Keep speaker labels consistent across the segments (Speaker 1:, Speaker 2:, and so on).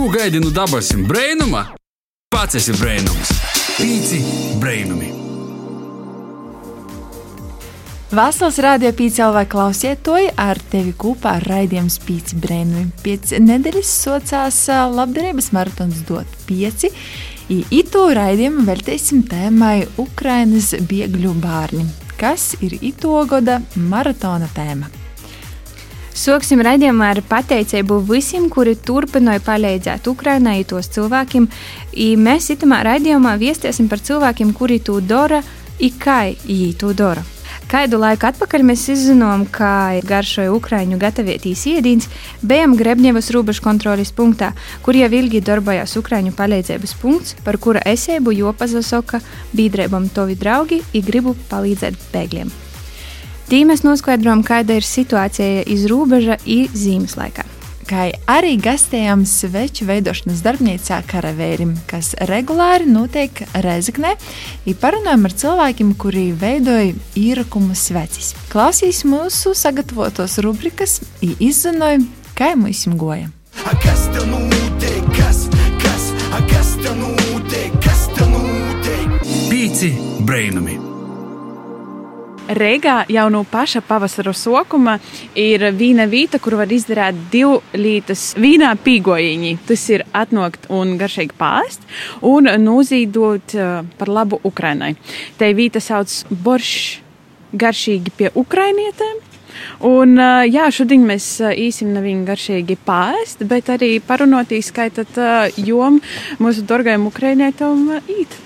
Speaker 1: Ko gaidi no dabasim brainuma? Pats esi brainums. Pīci brainumi.
Speaker 2: Vasals rādīja pīci vai klausiet to ar tevi kopā ar raidījumu spīci brainumi. Pēc nedēļas socās labdarības maratons dot pieci. Itu raidījumu veltīsim tēmai Ukrainas biegļu bērni, kas ir itogoda maratona tēma.
Speaker 3: Sāksim raidījumu ar pateicību visiem, kuri turpināja palīdzēt Ukraiņai, tos cilvēkiem. I mēs itamā raidījumā viestiesim par cilvēkiem, kuri to dara, i kā viņi to dara. Kādu laiku atpakaļ mēs izzinājām, ka garšoja Ukrāņu gatavotīs iedīns, bijām Grebņevas robežu kontrolis punktā, kur jau ilgi darbojās Ukrāņu palīdzības punkts, par kura esēbu jopazasoka biedrībam tovi draugi i gribu palīdzēt bēgļiem. Tī mēs noskaidrojam, kāda ir situācija iz robeža i zīmes laikā.
Speaker 2: Kā arī gastējam sveču veidošanas darbnīcā Karavērim, kas regulāri notiek Rezeknē, ir parunājam ar cilvēkiem, kuri veidoja īrakumu svecis. Klausīs mūsu sagatavotos rubrikas, izzinoja, kā mums goja.
Speaker 4: Kas tev notiek? Kas, kas, kas tev notiek? Kas tev notiek?
Speaker 1: Pīci brainumi.
Speaker 5: Reigā jau no paša pavasara sākuma ir vīna vieta, kur var izdarīt divu lītas vīnā pīgojiņi. Tas ir atnākt un garšīgi pāst un nozīdot uh, par labu Ukrainai. Te vīta sauc boršs garšīgi pie ukrainietēm. Un, uh, jā, šodien mēs īsim nevienu garšīgi pāst, bet arī parunotīs, kā tad jom mūsu dorgajam ukrainietam īt.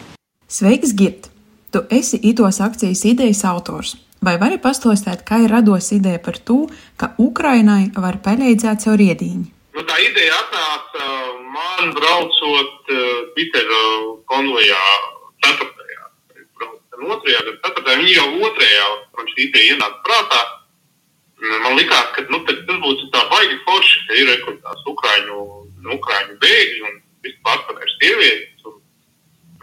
Speaker 6: Sveiks, Girt! Tu esi itos akcijas idejas autors. Vai vari pastāstīt, kā ir rados ideja par to, ka Ukrainai var palīdzēt caur iedīņu?
Speaker 7: Nu, tā ideja atnāca man braucot uh, Pitera konvojā 4. Braucot otrajā, tad 4. Viņa jau otrajā, man šī ideja ienāca prātā. Man likās, ka nu, tas būtu tā baigi forši, ka ir rekrutēts Ukraiņu, Ukraiņu bēgļi un vispār par sievietes.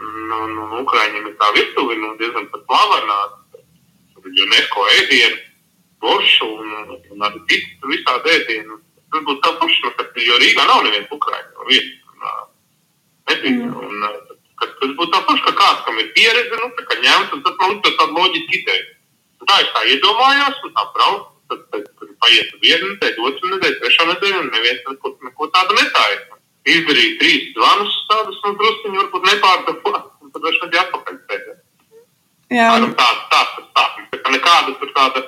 Speaker 7: Un, un, un, un Ukraiņiem ir tā virtuve nu, diezgan ir UNESCO ēdienu, boršu un, un arī citu visādi ēdienu. Tas būtu tā nu, kad, jo Rīgā nav neviens Ukraiņu no vietas.
Speaker 3: Mm.
Speaker 7: Un, ā, kad, tas būtu tā forši, ka kāds, kam ir pieredze, nu, tā kā ņemts, un tas man liekas tāda loģiska ideja. Tā es tā iedomājos, un tā braucu. Tad, tad, tad paiet viena nedēļa, otra nedēļa, trešā nedēļa, un neviens neko, neko tādu netāja. Izdarīja trīs zvanus, tādus nu, druskuļi, varbūt nepārdevot, un tad viņš nebija atpakaļ.
Speaker 5: Jā,
Speaker 7: Tā, tā, tā, tā, tā, tā nekāda tur tāda,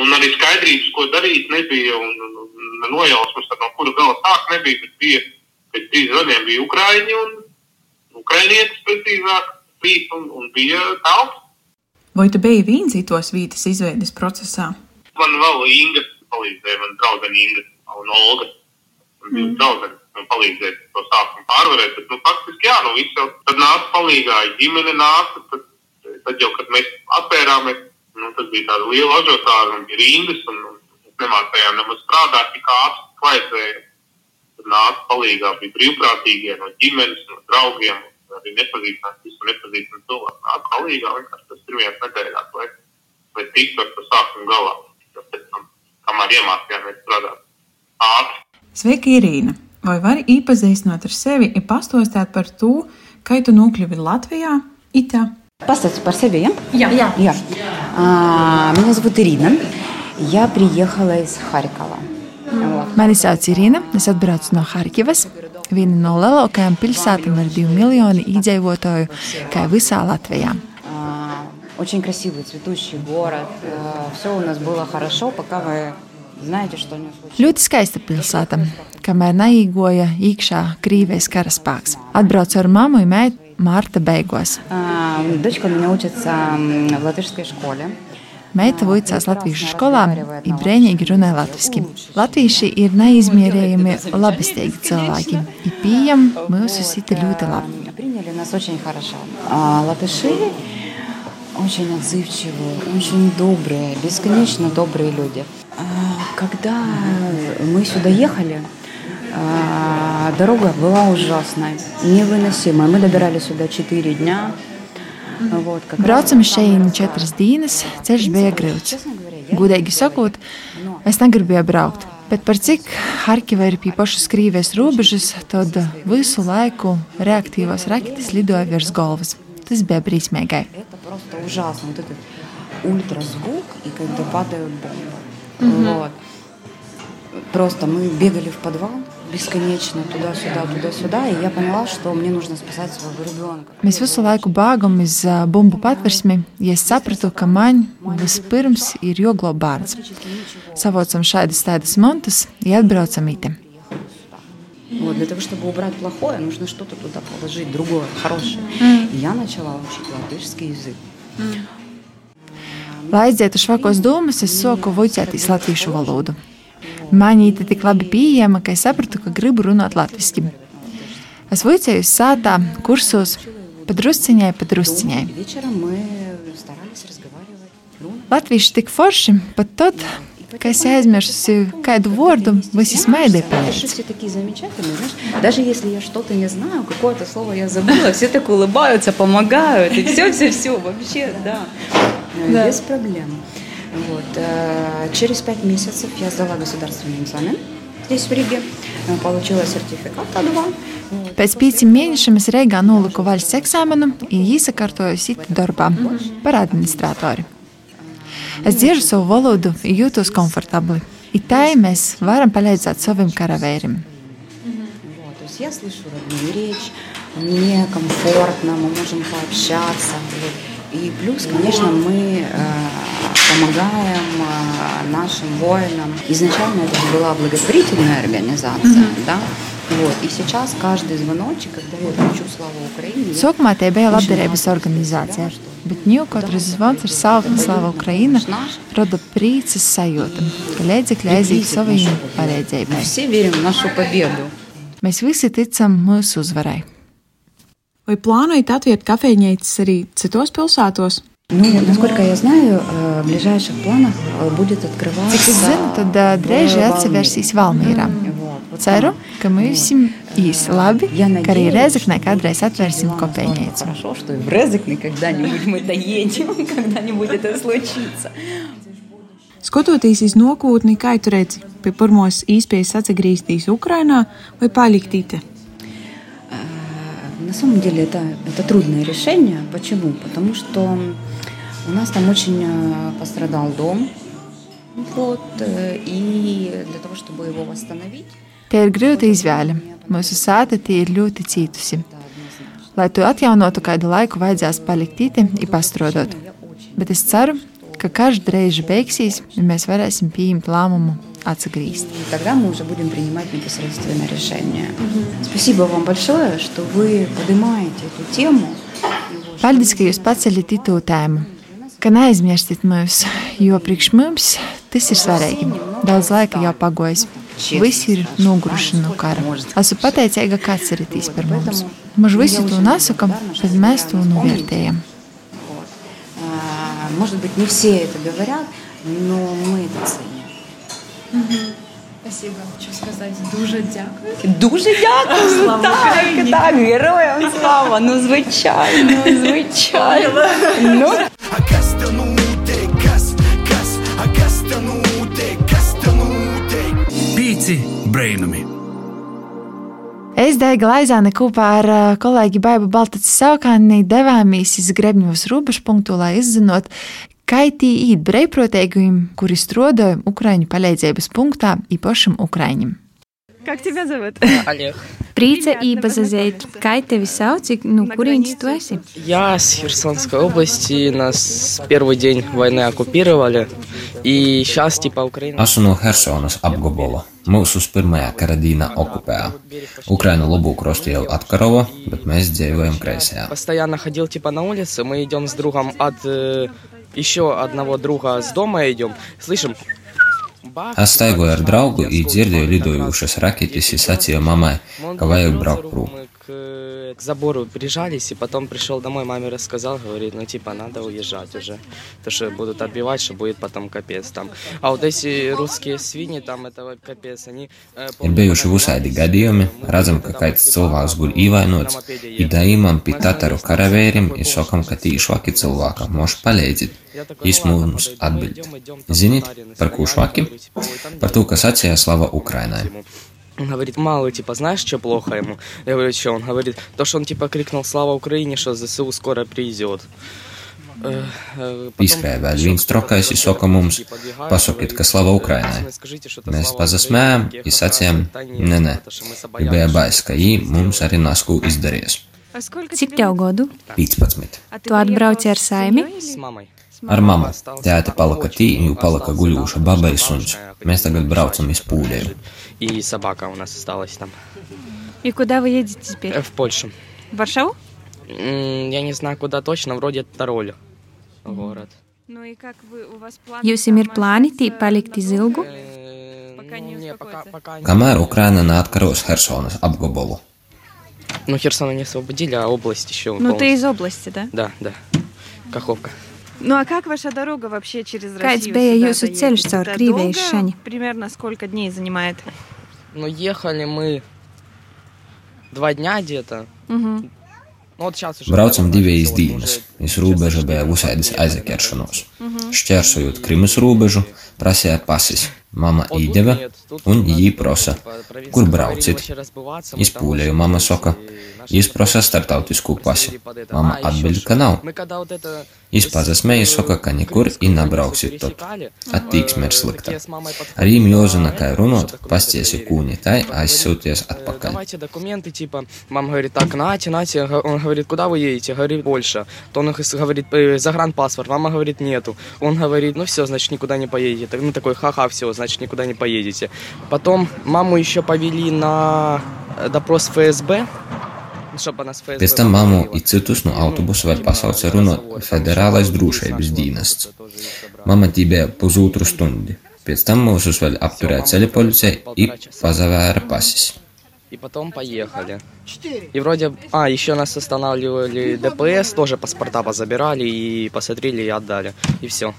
Speaker 7: un arī skaidrības, ko darīt, nebija, un, un, un nojausmas, no kura gala sāk nebija, bet bija, pēc trīs gadiem bija Ukraiņi un Ukrainietis precīzāk, bija un, un bija tauts.
Speaker 6: Vai tu biji viens itos vītas izveides procesā?
Speaker 7: Man vēl Inga palīdzēja, man draudzene Inga un Olga. Bija mm. draudzene, man palīdzēja to sākumu pārvarēt, bet, nu, faktiski, jā, nu, viss jau tad nāca palīgā, ģimene nāca, tad, tad jau, kad mēs atpērāmies, nu, tad bija tāda liela ažotāra un bija rindas, un, un mēs nemācējām nemaz strādāt tik ātri, vajadzēja. Tad nāca palīgā, bija brīvprātīgie no ģimenes, no draugiem, arī nepazīstams, visu nepazīstams cilvēku. Nāca palīgā, vienkārši tas ir viens nedēļās, lai, lai tiktu ar to sākumu galā. Kamēr iemācījāmies strādāt ātri.
Speaker 6: Sveika, Irīna! Vai vari iepazīstināt ar sevi un pastāstīt par to, kā tu nokļuvi Latvijā, Itā?
Speaker 8: Поставьте по себе, я?
Speaker 6: Я.
Speaker 8: Я. Я. А, меня зовут Ирина. Я приехала из Харькова. Вот.
Speaker 2: Mani sauc Irina, es atbraucu no Harkivas, viena no lielākajām pilsētām ar divu miljonu iedzīvotāju, kā visā Latvijā.
Speaker 8: А, Очень красивый, цветущий город. Все у нас было хорошо, пока вы знаете, что не случилось.
Speaker 2: Ļoti skaista pilsēta, kamēr neīgoja iekšā Krīvijas karaspēks. Atbraucu ar mammu un meitu Marta beigās.
Speaker 8: А, Дочка у меня учится м, в латышской школе.
Speaker 2: Meita vicās latviešu skolā un brīvīgi runā latviešu. Latvieši ir neizmērījami labestīgi cilvēki. Ir pieejami mūsu sita ļoti labi.
Speaker 8: А, Приняли нас очень хорошо. А латыши очень отзывчивые, очень добрые, бесконечно добрые люди. А, Когда мы сюда ехали, а, дорога была ужасная, невыносимая. Мы добирались сюда 4 дня. Вот, как раз
Speaker 2: Braucam šeit četras dienas, ceļš bija grūts. Gudīgi sakot, es negribēju braukt. Bet par cik Harkiva ir pie pašas Krievijas robežas, tad visu laiku reaktīvos raketas lidoja virs galvas. Tas bija brīsmīgai.
Speaker 8: Это просто ужасно. Вот этот ультразвук и когда падают бомбы. Вот. Просто мы бегали в подвал бесконечно туда-сюда, туда-сюда, и я поняла, что мне нужно спасать своего ребенка.
Speaker 2: Mēs visu laiku bēgam uz ā, bumbu patversmi, ja es sapratu, ka man vispirms ir jāglāb bērns. Savocam šādas tādas montas, ja atbraucam item.
Speaker 8: Вот, для того, чтобы убрать плохое, нужно что-то туда положить, другое, хорошее. И я начала учить латышский язык.
Speaker 2: Lai aizietu švakos domas, es soku vuicētīs latviešu valodu. Maņīte tik labi pieejama, ka es sapratu, ka gribu runāt latviski. Es vuicēju sātā, kursos, pa drusciņai, pa drusciņai. Latvieši tik forši, pat tad, kad es aizmirsu kādu vārdu, visi smaidīja pēc.
Speaker 8: все даже если я что-то не знаю, какое-то слово я забыла, все так улыбаются, помогают, и все-все-все, вообще, да, Э, без проблем. Вот. э, Через пять месяцев я сдала государственный экзамен здесь, в Риге, э, получила сертификат А2. Вот.
Speaker 2: Pēc pieciem mēnešiem es Reigā noliku valsts eksāmenu un īsakārtoju citu darbā par administratori. Es dzirdu savu valodu un jūtos komfortabli. Tā mēs varam palīdzēt saviem karavīriem.
Speaker 8: Я слышу родную речь, мне комфортно, мы можем пообщаться. И плюс, конечно, мы э, помогаем э, нашим воинам. Изначально это же была благотворительная организация, да. Вот. И сейчас каждый звоночек, когда я кричу «Слава Украине», я
Speaker 2: Sākumā tie bija labdarības organizācija, bet ņūkotras zvans ar saucam Slava Ukraina rada prīces sajūta, ka līdzekļi aiziet saviem
Speaker 8: мы
Speaker 2: palīdzībai.
Speaker 8: все верим в нашу победу.
Speaker 2: Mēs visi ticam mūsu uzvarai.
Speaker 6: Vai plānojat atvērt kafejnīcas arī citos pilsētos?
Speaker 8: Ну, насколько я знаю, э, в ближайших планах э, будет открываться...
Speaker 2: Cik es zinu, tad ā, drīz atsevērsīs Valmīrā.
Speaker 8: Вот, вот
Speaker 2: Ceru, ka mēs būsim īsi labi,
Speaker 8: Я
Speaker 2: ka arī
Speaker 8: надеюсь,
Speaker 2: Rezeknē kādreiz atvērsim
Speaker 8: что
Speaker 2: kopēņēcu.
Speaker 8: Хорошо, что и в Резекне когда-нибудь мы доедем, когда-нибудь это случится.
Speaker 6: Skatoties uz nākotni, kā tu redzi, pie pirmos īspējas atgriezties Ukrajinā vai palikt te?
Speaker 8: Э, На самом деле это, это трудное решение. Почему? Потому что у нас там очень э, пострадал дом. Вот, э, и для того, чтобы его восстановить,
Speaker 2: Tie ir grūti izvēle. Mūsu sāta tie ir ļoti cietusi. Lai to atjaunotu kādu laiku, vajadzēs palikt tīti un pastrodot. Bet es ceru, ka karš drīz beigsies, un mēs varēsim pieņemt lēmumu atgriezties.
Speaker 8: и тогда мы уже будем принимать непосредственно решение. Спасибо вам большое, что вы поднимаете эту тему.
Speaker 2: Paldies, ka jūs paceļat itu tēmu. Ka neaizmirstiet mūs, jo priekš mums tas ir svarīgi. Daudz laika jau pagojis. Visi ir noguruši no kara. Esmu pateicīga, ka atceritīs par mums. Mēs visi to nesakām, bet mēs to novērtējam.
Speaker 8: А, Может быть, не все это говорят, но мы это ценим.
Speaker 3: Спасибо, хочу сказать, дуже дякую.
Speaker 8: Дуже дякую. Так, так, героям слава. Ну, звичайно, звичайно. Ну,
Speaker 4: A kas te notiek? Kas, kas, a kas te notiek? Kas te notiek?
Speaker 1: Pīci brainami!
Speaker 2: Es Daiga Laizāne kopā ar ā, kolēģi Baibu Baltaci Saukāni devāmies uz Grebņevas robežpunktu, lai izzinot, kā tī īt brīvprātīgajiem, kuri strādāja Ukraiņu palīdzības punktā īpašam Ukraiņam.
Speaker 5: Как тебя зовут?
Speaker 9: Олег.
Speaker 3: Prīca īpazazīt, kā tevi sauc, no kurienes tu esi?
Speaker 9: Я с Херсонской области. Нас первый день войны оккупировали. И сейчас типа Украина...
Speaker 10: Esmu no Helsinas apgabala. Mūsu pirmajā kara dīnā okupēja. Ukraina labu krostu jau atkarova, bet mēs dzīvojam kreisajā.
Speaker 9: Постоянно ходил типа на улице. Мы идем с другом от э, еще одного друга с дома идем. Слышим...
Speaker 10: Es staigoju ar draugu un dzirdēju lidojošas raķetes, un sacīju mammai, ka vajag braukt prom.
Speaker 9: К э, забору прижались, и потом пришел домой, маме рассказал, говорит, ну типа надо уезжать уже, то что будут отбивать, что будет потом капец там. А вот эти русские свиньи, там это капец, они... э,
Speaker 10: Ir bijuši visādi gadījumi, redzam, ka kāds cilvēks guļ ievainots, ir dājumam pie tataru karavīriem ir sakam, ka tīšvaki cilvēkam moš palīdzīt. Jis mums atbild. Zinīt, par ko švaki? Par to, kas sacīja slava Ukrainai.
Speaker 9: Он говорит, мало, типа, знаешь, что плохо ему? Я говорю, что? Он говорит, то, что он, типа, крикнул «Слава Украине», что ЗСУ скоро придет. Э, э, потом-
Speaker 10: Izskrēja vēl viens trokais, ir saka mums, pasakiet, ka slava Ukrainai. Mēs pazasmējām, ir sacījām, nē, nē, ir bija bais, ka viņi mums arī nasku izdarīs.
Speaker 3: Cik tev gadu?
Speaker 10: 15.
Speaker 3: Tu atbrauci ar saimi?
Speaker 9: С мамой.
Speaker 10: Ar mammu. Tēta palika tī, jo palika guļūša baba ir suns. Mēs tagad braucam iz pūļiem.
Speaker 9: И собака у нас осталась там,
Speaker 3: И куда вы едете теперь?
Speaker 9: э, в Польшу.
Speaker 3: В Варшаву?
Speaker 9: Я не знаю, куда точно, вроде Тароль город.
Speaker 3: Nu, Jūs ir plāni tī palikt iz ilgu?
Speaker 9: Не, пока, пока
Speaker 10: Kamēr Ukraina neatkaros apgabalu.
Speaker 9: Ну, Херсона не освободили, а область еще
Speaker 3: Ну, ты из области, да?
Speaker 9: Да, да. Каховка.
Speaker 11: Ну а как ваша дорога вообще через
Speaker 3: Kāds
Speaker 11: Россию?
Speaker 3: bija
Speaker 11: сюда
Speaker 3: jūsu
Speaker 11: доехать?
Speaker 3: ceļš caur
Speaker 11: Это
Speaker 3: Krieviju
Speaker 11: долго?
Speaker 3: šaņi?
Speaker 11: Примерно сколько дней занимает?
Speaker 9: Ну, ехали мы два дня где-то.
Speaker 11: Мгм.
Speaker 9: Ну, вот сейчас уже...
Speaker 10: Braucam divas dienas. Iz robeža bija visādas aizķeršanos. Šķērsojot Krimas robežu, prasīja pasis. Mama īdeva, un viņi prasa, kur braucit. Izpūlēju, mama saka, izprasa startautisku pasi. Mama atbild, ka nav. Izpazasmēja, saka, ka nekur i nebrauksit tot. Attīksme ir slikta. Arī Mjozina, kā runot, pastiesi kūni, tai aizsūties atpakaļ.
Speaker 9: Типа, мама говорит, так, нате, нате, он говорит, куда вы едете? Говорит, Польша. То он говорит, «Э, загранпаспорт, мама говорит, нету. Он говорит, ну все, значит, никуда не поедете. Ну, такой, ха-ха, все, значит, никуда не поедете. Потом маму еще повели на э, допрос ФСБ, чтобы она с ФСБ...
Speaker 10: Pēc tam mammu i citus no autobusa vēl pasauca runāt federālais drošības dienests. Mama tī bija pusotru stundi. Pēc tam mūsus vēl apturēja ceļa policija i pazavēra pasis.
Speaker 9: И потом поехали. И вроде... А, еще нас останавливали ДПС, тоже паспорта позабирали и посмотрели и отдали. И все.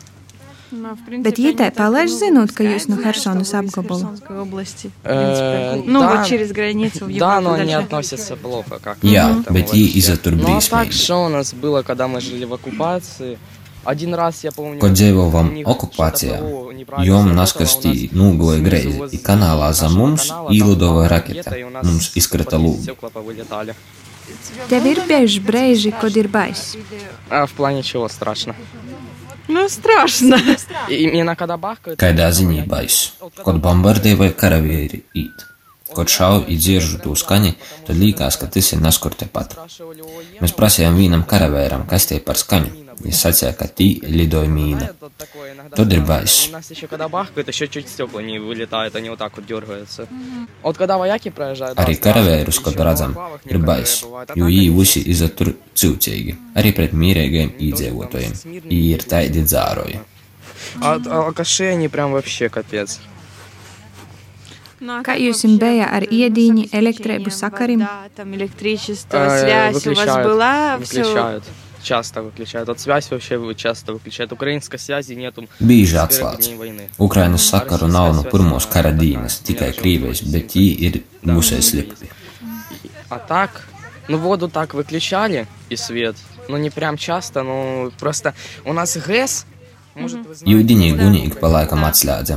Speaker 11: Ну, в принципе,
Speaker 3: Bet ietē
Speaker 11: они так
Speaker 3: palaiž
Speaker 11: долго
Speaker 3: zinot, ka jūs no
Speaker 11: пускают,
Speaker 3: Hersonas
Speaker 11: что вы из
Speaker 3: apgabala.
Speaker 11: Херсонской области. в
Speaker 9: Э,
Speaker 11: принципе. Ну,
Speaker 9: да.
Speaker 11: вот через границу в Европу
Speaker 9: Да, но они
Speaker 11: дальше.
Speaker 9: относятся плохо как
Speaker 10: Jā, bet viņi izatur
Speaker 9: Ну, а так,
Speaker 10: brīsmīgi.
Speaker 9: что у нас было, когда мы жили в оккупации? Один раз, я помню...
Speaker 10: Kad dzīvojam
Speaker 9: у них
Speaker 10: okupācijā,
Speaker 9: что-то ПВО неправильно
Speaker 10: jom
Speaker 9: сработало,
Speaker 10: naskastī
Speaker 9: у нас
Speaker 10: nūgoja
Speaker 9: снизу
Speaker 10: greizi,
Speaker 9: возле
Speaker 10: i kanālā zem mums
Speaker 9: канала там
Speaker 10: īlidova
Speaker 9: была
Speaker 10: raketa.
Speaker 9: и у нас
Speaker 10: Mums izkrita
Speaker 9: под
Speaker 10: lūga.
Speaker 9: стекла повылетали.
Speaker 3: Tev ir bijuši brīži, kad ir baiss.
Speaker 9: А в плане чего страшно? Nu, nu, strašno.
Speaker 10: Kādā ziņā baisu, kad bombardē vai karavīri īt. Kad šauju un dzirdu to skaņu, tad liekas, ka tas ir neskur tepat. Mēs prasījām vienam karavīram, kas tie par skaņu Viņš sacīja, ka tī lidoja mīna. Tad ir baiss.
Speaker 9: У нас еще когда бахкает, еще чуть стекла не вылетают, они вот так вот дергаются. Вот когда вояки проезжают... да,
Speaker 10: Arī
Speaker 9: страшно.
Speaker 10: karavērus, kad redzam, ir baiss, jo viņi visi izatur ciltīgi, arī pret mierīgiem iedzīvotājiem. Viņi ir tādi dzāroji.
Speaker 9: А, а алкаши они прям вообще капец.
Speaker 3: Kā jūs bija ar iedīņu, elektrību sakarim?
Speaker 11: Да, там электричество,
Speaker 9: Э,
Speaker 11: связь у вас
Speaker 9: выключают,
Speaker 11: была? Все.
Speaker 9: Выключают. Часто выключают. Вот связь вообще вы- часто выключают. Украинской связи нету.
Speaker 10: Bieži
Speaker 9: с первых
Speaker 10: atslēdz.
Speaker 9: дней войны.
Speaker 10: Ukrainas sakaru nav no pirmos kara dienas, tikai Krievijas, bet viņi ir musēji slikti.
Speaker 9: А так, ну воду так выключали и свет. Ну не прям часто, но просто у нас ГЭС. Может, вы знаете,
Speaker 10: Jūdiņi gunīgi pa laikam atslēdza.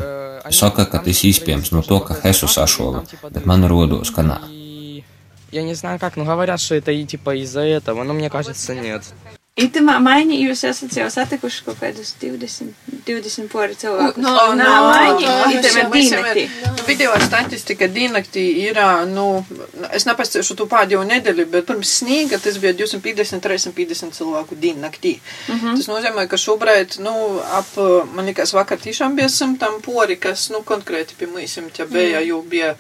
Speaker 10: Saka, ka tas iespējams no to, ka Hesu sašova, bet man rodos, ka nā.
Speaker 9: Я не знаю как, но говорят, что это и типа из-за этого, но мне кажется, нет.
Speaker 11: Itamā maiņā jūs esat jau satikuši kaut kādus 20, 20 pori cilvēku.
Speaker 12: No,
Speaker 11: O,
Speaker 12: no,
Speaker 11: nā, maiņā,
Speaker 12: no,
Speaker 11: itam ir
Speaker 12: mēs jau-
Speaker 11: dīnekti.
Speaker 12: Nu, video statistika diennakti ir, ā, nu, es nepastāšu to pēdējo nedēļu, bet pirms sniega tas bija 250, 350 cilvēku diennaktī.
Speaker 11: Mhm.
Speaker 12: Tas nozīmē, ka šobrīd, nu, ap, ā, man liekas, vakar tiešām bija simtam pori, kas, nu, konkrēti pie mūsim te bija, jo bija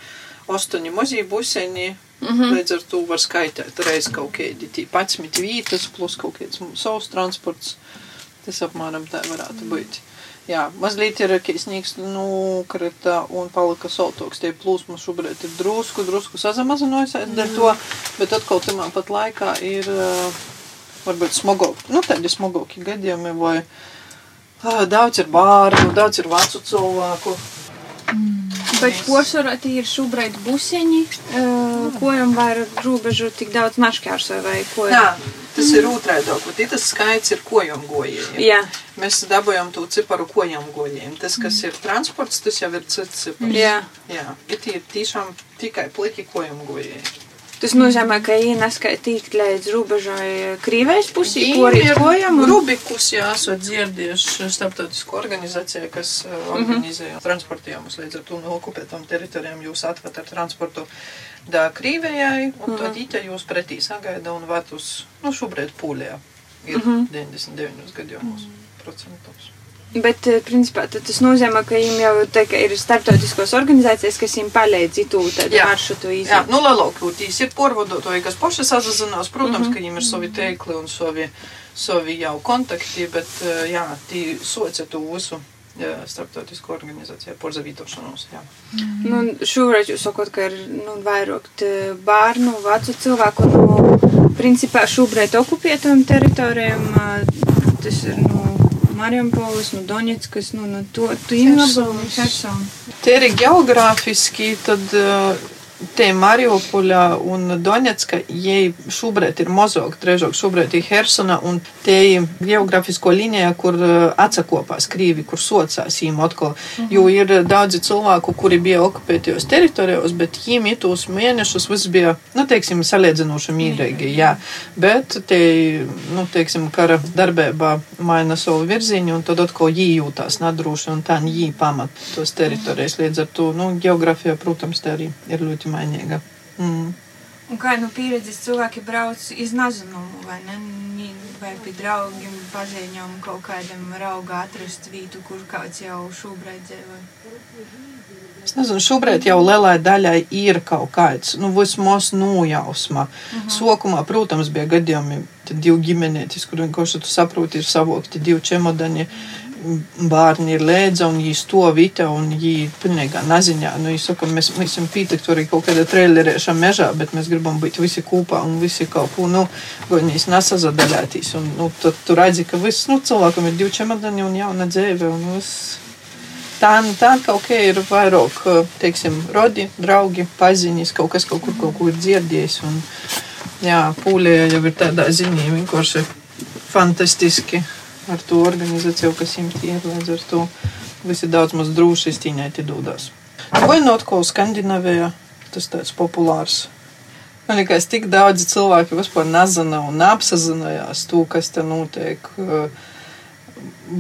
Speaker 12: astoņi mazie buseņi.
Speaker 11: Mhm.
Speaker 12: Līdz ar to var skaitīt reiz kaut kādi tī 11 vītas, plus kaut kāds savs transports. Tas apmēram tā varētu būt. Jā, mazliet ir sniegs nokrita un palika saltoks. Tie plūsmas šobrīd ir drusku, drusku samazinājusies. Dēļ to Bet atkal tamā pat laikā ir varbūt smogāki, nu tādi smogāki gadījumi, vai daudz ir bārnu, daudz ir vecu cilvēku.
Speaker 3: Bet posvarā tie ir šobrīd buseņi, uh, kojam var robežu tik daudz našķērsoja vai ko.
Speaker 12: Jā, tas ir otrādāk, bet tas skaits ir kojamgojiem.
Speaker 3: Jā.
Speaker 12: Mēs dabūjam to ciparu kojamgojiem. Tas, kas ir transports, tas jau ir cits cipars.
Speaker 3: Jā.
Speaker 12: Jā, bet tie ir tiešām tikai pliki kojamgojiem.
Speaker 3: Tas nozīmē, ka viņi neskaitīja līdz robežai Krievijas pusē, porīt kojam. Un...
Speaker 12: Rubikus, jā, esat dzirdējuši starptautisko organizāciju, kas uh, organizē mm -hmm. transportējumus līdz ar to no okupētām teritorijām. Jūs atvat ar transportu da Krievijai, un mm -hmm. tad ite jūs pretī sagaida un vat uz, nu, šobrīd Pūlijā ir mm -hmm. 99 gadījumos mm -hmm. procentos.
Speaker 3: Bet, eh, principā, tas nozīmē, ka viņiem jau tā, ir starptautiskos organizācijas, kas viņiem palīdz itu tādu maršrutu
Speaker 12: iziet. Jā, nu, lielākoties ir porvadotāji, kas paši sazazinās. Protams, mm -hmm. ka viņiem ir savi teikli un savi, savi jau kontakti, bet, eh, jā, tī soca to visu. Jā, starptautisko organizāciju porzavītošanos, jā.
Speaker 3: Mm. Nu, šoreiz jūs sakot, ka ir, nu, vairāk bērnu, vecu cilvēku, nu, principā šobrīd okupētām teritorijām, tas ir, nu, Mariampolis, no Doņetskas, nu, no to, tu apbalvoji Hersonu.
Speaker 12: Tie ir geogrāfiski, tad uh, te Mariupoļa un Doņetska, jai šobrīd ir mozog, trežok šobrīd ir Hersona, un te geogrāfisko līnijā, kur atsakopās Krīvi, kur socās jīm atkal, mhm. jo ir daudzi cilvēku, kuri bija okupētajos teritorijos, bet jīm itūs mēnešus viss bija, nu, teiksim, salīdzinoši mīrīgi, jā, bet te, nu, teiksim, kara darbībā maina savu virziņu, un tad atkal jī jūtās nadrūši, un tā jī pamat tos teritorijas, līdz ar to, nu, geogrāfija, protams, te arī ir ļoti mainīga. Mm.
Speaker 3: Un kā nu pieredzes cilvēki brauc iz nazinumu, vai ne? Vai pie draugiem, paziņām kaut kādam raugā atrast vietu, kur kāds jau šobrīd dzīvo?
Speaker 12: Es nezinu, šobrīd jau lielai daļai ir kaut kāds, nu, vismaz nojausma. Uh -huh. Sokumā, protams, bija gadījumi, tad divi ģimenētis, kur vienkārši tu saproti, ir savokti divi čemodani. Uh, bērni un viņi to vita un viņi pilnīgā naziņā. Nu, viņi saka, mēs, mēs esam pītekti arī kaut kādā trailerēšā mežā, bet mēs gribam būt visi kopā un visi kaut ko, nu, viņas nesazadaļātīs. Un, nu, tad tu redzi, ka viss, nu, cilvēkam ir divi čemodani un jauna dzēve un viss. Tā, tā kaut kā ir vairāk, teiksim, rodi, draugi, paziņas, kaut kas kaut kur, kaut kur ir dzirdējis. Un, jā, pūlē jau ir tādā ziņā vienkārši fantastiski ar to ir. Līdz ar to visi daudz maz droši izcīņēti dūdās. Vai not ko Skandinavijā, tas tāds populārs. Man liekas, tik daudzi cilvēki vispār nezina un apsazinājās to, kas te notiek. Uh,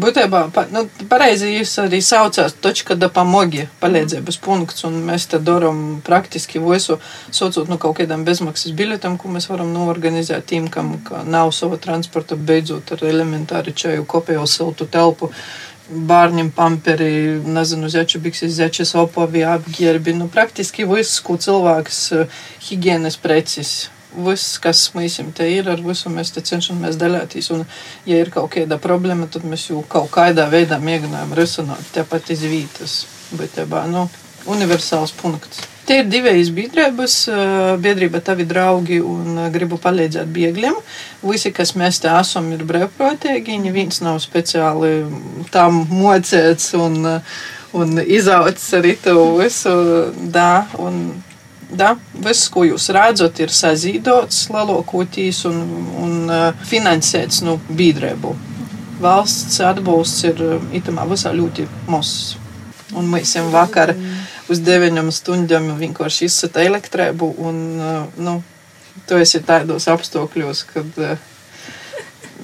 Speaker 12: būtībā, nu, pareizi jūs arī saucāt točka da pamogi, palīdzības punkts, un mēs te daram praktiski visu, saucot nu, kaut kādām bezmaksas biļetēm, ko mēs varam norganizēt tiem, kam nav sava transporta, beidzot ar elementāri čaju, kopējo siltu telpu, bārņiem pamperi, nezinu, zeču bikses, zečas opavi, apģērbi, nu, praktiski viss, ko cilvēks higienas precis viss, kas mums te ir, ar visu mēs te cenšamies dalīties. Un, ja ir kaut kāda problēma, tad mēs jau kaut kādā veidā mēģinām risināt tepat iz vietas. Bet, jā, nu, universāls punkts. Tie ir divas biedrības, biedrība tavi draugi un gribu palīdzēt bēgļiem. Visi, kas mēs te esam, ir brīvprātīgi. Neviens nav speciāli tam mocēts un, un izaucis arī to visu. Da, un Da, viss, ko jūs redzat, ir sazīdots lielākoties un, un uh, finansēts no nu, biedrību. Valsts atbalsts ir uh, itamā visā ļoti mazs. Un mēs jau vakar uz deviņām stundām vienkārši izsata elektrību un, uh, nu, tu esi tādos apstākļos, kad uh,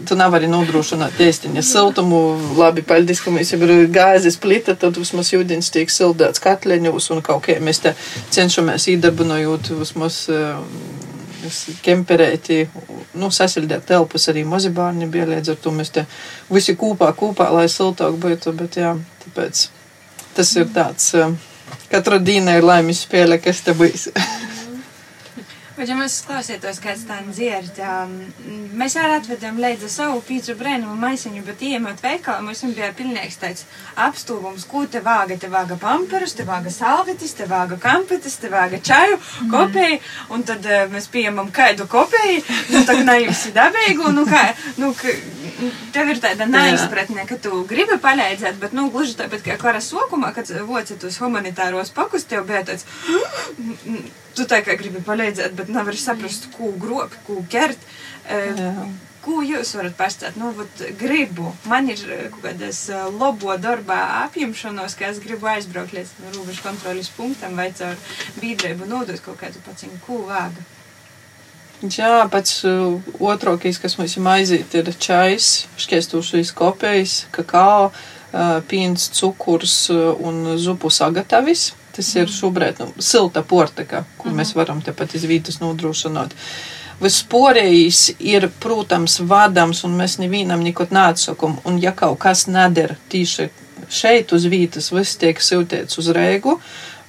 Speaker 12: tu nevari nodrošināt ēstiņa siltumu. Labi, paldies, ka mēs jau ir gāzes plita, tad vismaz ūdens tiek sildēts katleņos un kaut kā mēs te cenšamies īdarbinojot vismaz uh, kemperēti, nu, sasildīt telpas arī mazi bērni bija līdz ar to mēs te visi kopā, kopā, lai siltāk būtu, bet jā, tāpēc tas ir tāds, uh, katra dīna ir laimes spēle, kas te būs.
Speaker 11: Bet, ja mēs klausītos, kāds tā dzird, um, mēs arī atvedam līdzi savu pīcu brēnumu maisiņu, bet ieejot veikalā, mums bija pilnīgs tāds apstūgums, ko te vāga, te vāga pamperus, te vāga salvetis, te vāga kampetes, te vāga čaju, kopēju, un tad uh, mēs pieņemam kādu kopēju, nu tā nejusi dabīgu, nu kā, nu, ka, tev ir tāda neizpratne, ka tu gribi palīdzēt, bet, nu, gluži tāpat kā kara sokumā, kad vocit uz humanitāros pakus, tev bija tāds, tu tā kā gribi palīdzēt, bet nevari saprast, ko grobi, ko ķert. Uh, ko jūs varat pastāstīt? Nu, vat, gribu. Man ir kaut kādas labo darbā apņemšanos, ka es gribu aizbraukt līdz robežu kontrolas punktam vai caur biedrību nodot kaut kādu paciņu, ko vāga.
Speaker 12: Jā, pats uh, otrākais, kas mums ir aiziet, ir čais, šķiestūšais kopējs, kakao, uh, pīns, cukurs uh, un zupu sagatavis. Tas ir šobrīd nu, silta portika, ko mm -hmm. mēs varam tepat iz vītas nodrošināt. Visporējis ir, protams, vadams, un mēs nevienam neko neatsakam. Un ja kaut kas neder tīši šeit uz vītas, viss tiek siltēts uz Rēgu,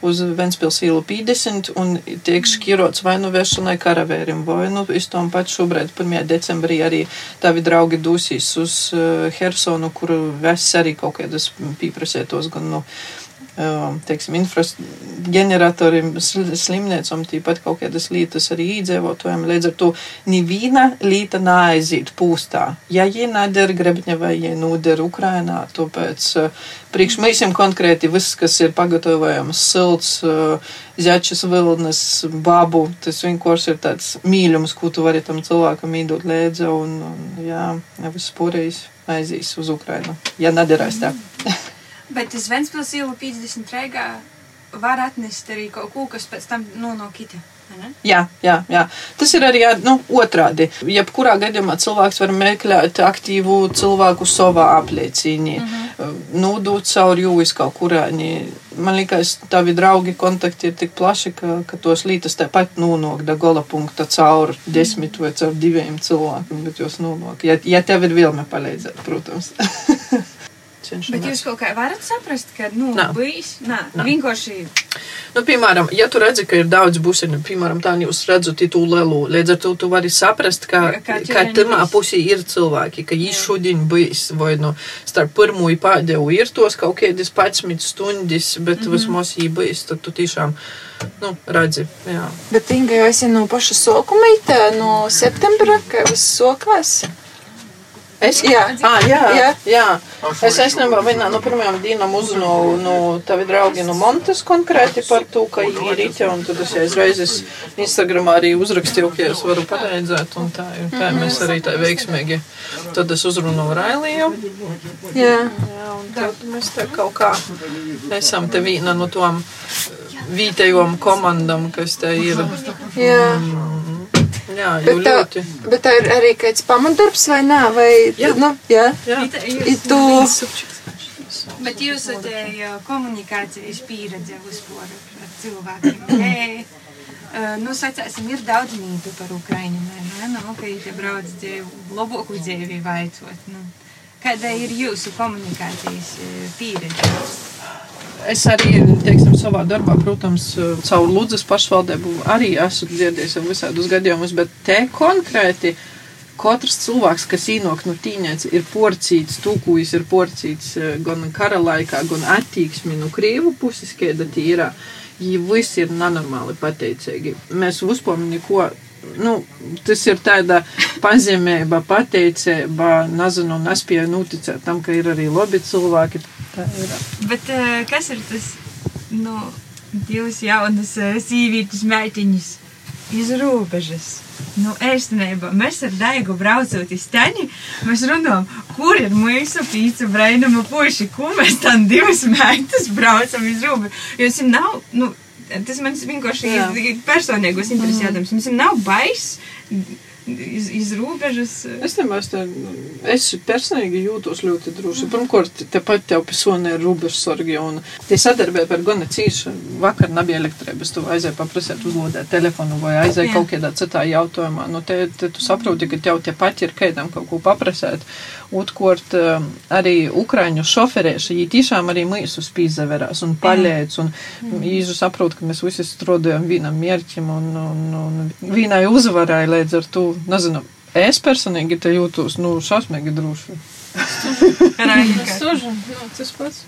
Speaker 12: uz Ventspils ielu 50 un tiek šķirots vai nu vēršanai karavērim, vai nu iz tom pat šobrīd 1. decembrī arī tavi draugi dūsīs uz uh, Hersonu, kuru vēs arī kaut kādas pīprasētos gan, nu, teiksim, infraģeneratoriem, slimniecam, tīpat kaut kādas lietas arī īdzīvotājiem. Līdz ar to neviena lieta neaiziet pūstā. Ja jie neder grebņa vai jie noder Ukrainā, tāpēc priekš mēsim konkrēti viss, kas ir pagatavojams silts, zaķis vilnas, babu, tas vienkārši ir tāds mīļums, ko tu vari tam cilvēkam īdot līdzi un, un jā, viss porējis aizīs uz Ukrainu, ja nederēs tā.
Speaker 11: Bet uz Ventspils ielu 50 reigā var atnest arī kaut ko, kas pēc tam nu, no kita.
Speaker 12: Jā, jā, jā. Tas ir arī nu, otrādi. Jebkurā gadījumā cilvēks var meklēt aktīvu cilvēku savā apliecīnī, mm -hmm. nodot caur jūvis kaut kurā. Man liekas, tavi draugi kontakti ir tik plaši, ka, ka tos lītas tāpat nonāk da gola punkta caur desmit vai caur diviem cilvēkiem, bet jūs nonāk. Ja, ja tev ir vilme palīdzēt, protams.
Speaker 11: cenšamies. Bet jūs kaut kā varat saprast, ka, nu, Nā. bijis, nā, nā. vienkārši.
Speaker 12: Nu, piemēram, ja tu redzi, ka ir daudz busiņu, piemēram, tā jūs redzat tu lelu, līdz ar to tu vari saprast, ka, ka, tamā pusī ir cilvēki, ka viņš šodien bijis, vai, nu, starp pirmo un pēdējo ir tos kaut kādas 11 stundas, bet mm -hmm. vismaz jī bijis, tad tu tiešām, nu, redzi, jā.
Speaker 6: Bet, Inga, jau esi no paša sokumītē, no septembra, ka viss sokās?
Speaker 12: Es, jā, ah, jā, jā. jā. Es aizņēmu vienā no pirmajām dienām uzzināju no tavi draugi no Montes konkrēti par to, ka ir rīķa, un tad es aizreiz Instagramā arī uzrakstīju, ka es varu palīdzēt, un tā, un tā mēs arī tā veiksmīgi. Tad es uzrunāju Railiju. Jā. jā, un tad mēs te kaut kā esam te viena no tom vītējom komandam, kas te ir. Jā. Mm, Jā, bet, tā, ļoti.
Speaker 6: bet tā ir arī kāds pamatdarbs vai nē? Vai, jā, nu, jā. jā. I tu...
Speaker 11: Bet jūs esat komunikācijas pieredze vispār ar cilvēkiem. Jē, nu, sacāsim, ir daudz mītu par Ukraiņu, vai ne? Nu, ka viņi brauc dzīvi, labāku dzīvi vaicot. Nu. Kāda ir jūsu komunikācijas pieredze?
Speaker 12: Es arī, teiksim, savā darbā, protams, caur Lūdzes pašvaldību arī esmu dzirdējis jau visādus gadījumus, bet te konkrēti katrs cilvēks, kas īnok no tīņēts, ir porcīts, tūkūjis ir porcīts gan kara laikā, gan attīksmi no Krievu puses, kāda tīrā. Viņi visi ir nenormāli pateicīgi. Mēs uzpam neko nu, tas ir tāda pazemība, pateicība, nezinu, nespēja noticēt tam, ka ir arī labi cilvēki. Ir.
Speaker 11: Bet uh, kas ir tas, nu, divas jaunas uh, sīvītas meitiņas iz robežas? Nu, īstenībā mēs ar Daigu braucot uz teņi, mēs runājam, kur ir mūsu pīca brainama puiši, ko mēs tam divas meitas braucam iz robežu. Jo es nav, nu, tas man vienkārši ir personīgos interesētams. Mums nav baiss iz, iz robežas.
Speaker 12: Es nemaz tā, es personīgi jūtos ļoti droši. Pirmkārt, tepat jau pisonē ir robežsargi un tie sadarbība ar gana cīši. Vakar nebija elektrības, tu aizēji paprasēt uzlodēt telefonu vai aizēji kaut kādā citā jautājumā. Nu, te, te tu saproti, ka tev te pat ir kādam kaut ko paprasēt. Otrkārt, um, arī Ukraiņu šoferēši, viņi tiešām arī mūsu spīzaverās un paļēc un īžu saprot, ka mēs visi strādājam vienam mērķim un, un, un vienai uzvarai līdz ar to, nezinu, es personīgi te jūtos, nu, šausmīgi droši.
Speaker 11: Sužu, nu, tas pats.